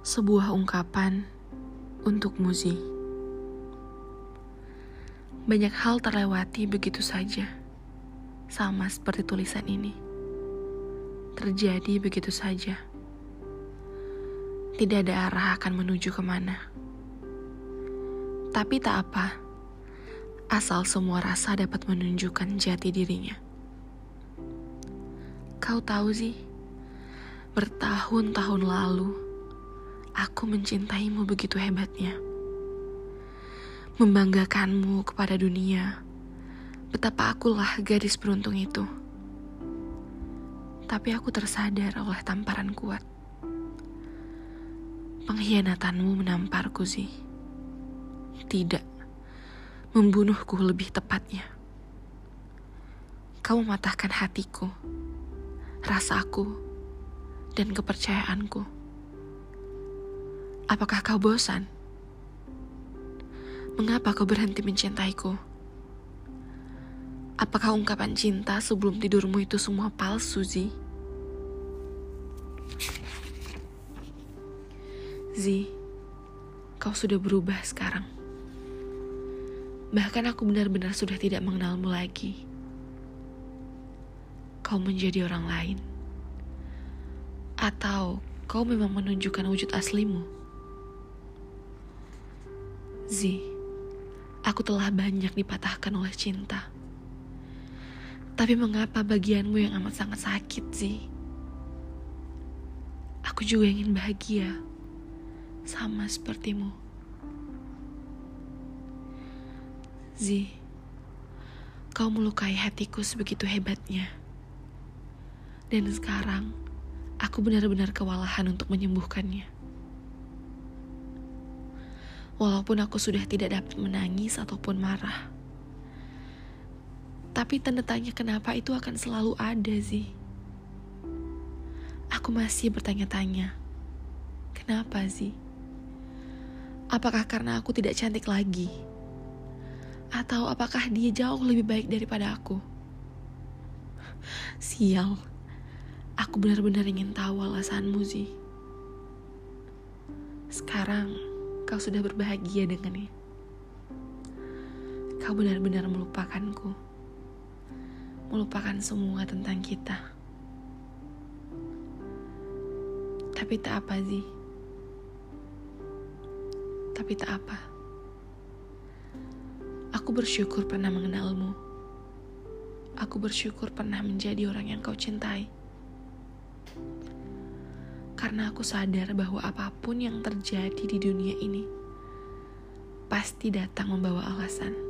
Sebuah ungkapan untuk Muzi. Banyak hal terlewati begitu saja, sama seperti tulisan ini. Terjadi begitu saja. Tidak ada arah akan menuju ke mana. Tapi tak apa, asal semua rasa dapat menunjukkan jati dirinya. Kau tahu sih, bertahun-tahun lalu, aku mencintaimu begitu hebatnya. Membanggakanmu kepada dunia. Betapa akulah gadis beruntung itu. Tapi aku tersadar oleh tamparan kuat. Pengkhianatanmu menamparku sih. Tidak. Membunuhku lebih tepatnya. Kau mematahkan hatiku, rasaku, dan kepercayaanku. Apakah kau bosan? Mengapa kau berhenti mencintaiku? Apakah ungkapan cinta sebelum tidurmu itu semua palsu, Zi? Zi, kau sudah berubah sekarang. Bahkan aku benar-benar sudah tidak mengenalmu lagi. Kau menjadi orang lain. Atau kau memang menunjukkan wujud aslimu? Zi, aku telah banyak dipatahkan oleh cinta. Tapi mengapa bagianmu yang amat sangat sakit, Zi? Aku juga ingin bahagia, sama sepertimu. Zi, kau melukai hatiku sebegitu hebatnya. Dan sekarang, aku benar-benar kewalahan untuk menyembuhkannya. Walaupun aku sudah tidak dapat menangis ataupun marah. Tapi tanda tanya kenapa itu akan selalu ada sih. Aku masih bertanya-tanya. Kenapa sih? Apakah karena aku tidak cantik lagi? Atau apakah dia jauh lebih baik daripada aku? Sial. Aku benar-benar ingin tahu alasanmu sih. Sekarang, kau sudah berbahagia dengannya. Kau benar-benar melupakanku, melupakan semua tentang kita. Tapi tak apa, Zi. Tapi tak apa. Aku bersyukur pernah mengenalmu. Aku bersyukur pernah menjadi orang yang kau cintai karena aku sadar bahwa apa pun yang terjadi di dunia ini pasti datang membawa alasan.